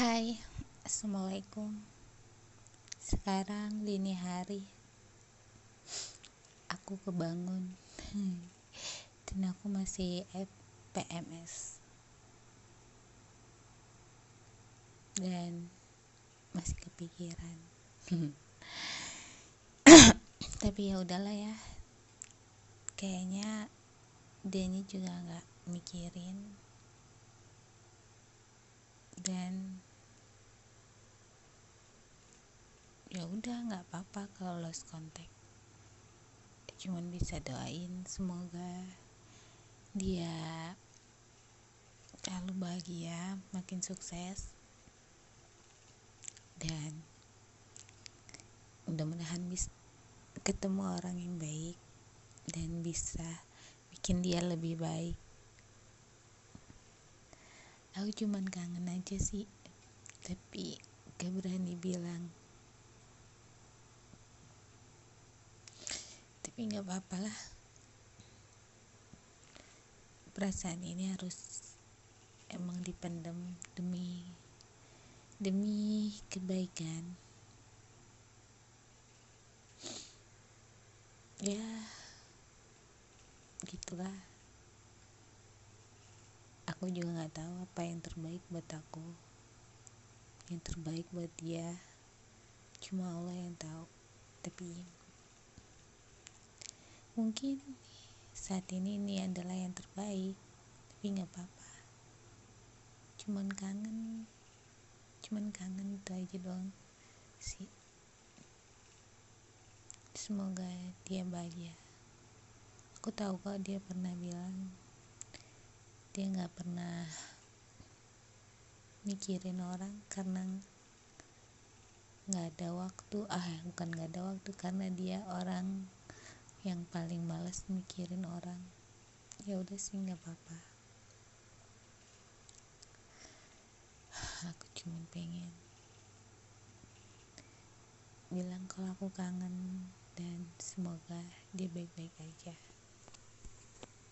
Hai, Assalamualaikum. Sekarang dini hari Aku kebangun. Dan aku masih PMS Dan masih kepikiran. Tapi ya udahlah ya. Kayaknya Denny juga nggak mikirin. Dan ya udah nggak apa-apa kalau lost contact. Cuman bisa doain semoga dia selalu bahagia makin sukses. Dan mudah-mudahan bisa ketemu orang yang baik dan bisa bikin dia lebih baik. Aku cuman kangen aja sih tapi gak berani bilang tapi gak apa-apa lah. Perasaan ini harus emang dipendam demi demi kebaikan. Ya gitulah. Aku juga nggak tahu apa yang terbaik buat aku. Yang terbaik buat dia. Cuma Allah yang tahu. Tapi mungkin saat ini ini adalah yang terbaik tapi nggak apa-apa. Cuman kangen cuman kangen itu aja doang sih. Semoga dia bahagia. Aku tahu kok dia pernah bilang dia nggak pernah mikirin orang karena nggak ada waktu. Ah bukan nggak ada waktu karena dia orang yang paling males mikirin orang. Ya udah sih nggak apa-apa. Aku cuma pengen bilang kalau aku kangen dan semoga dia baik-baik aja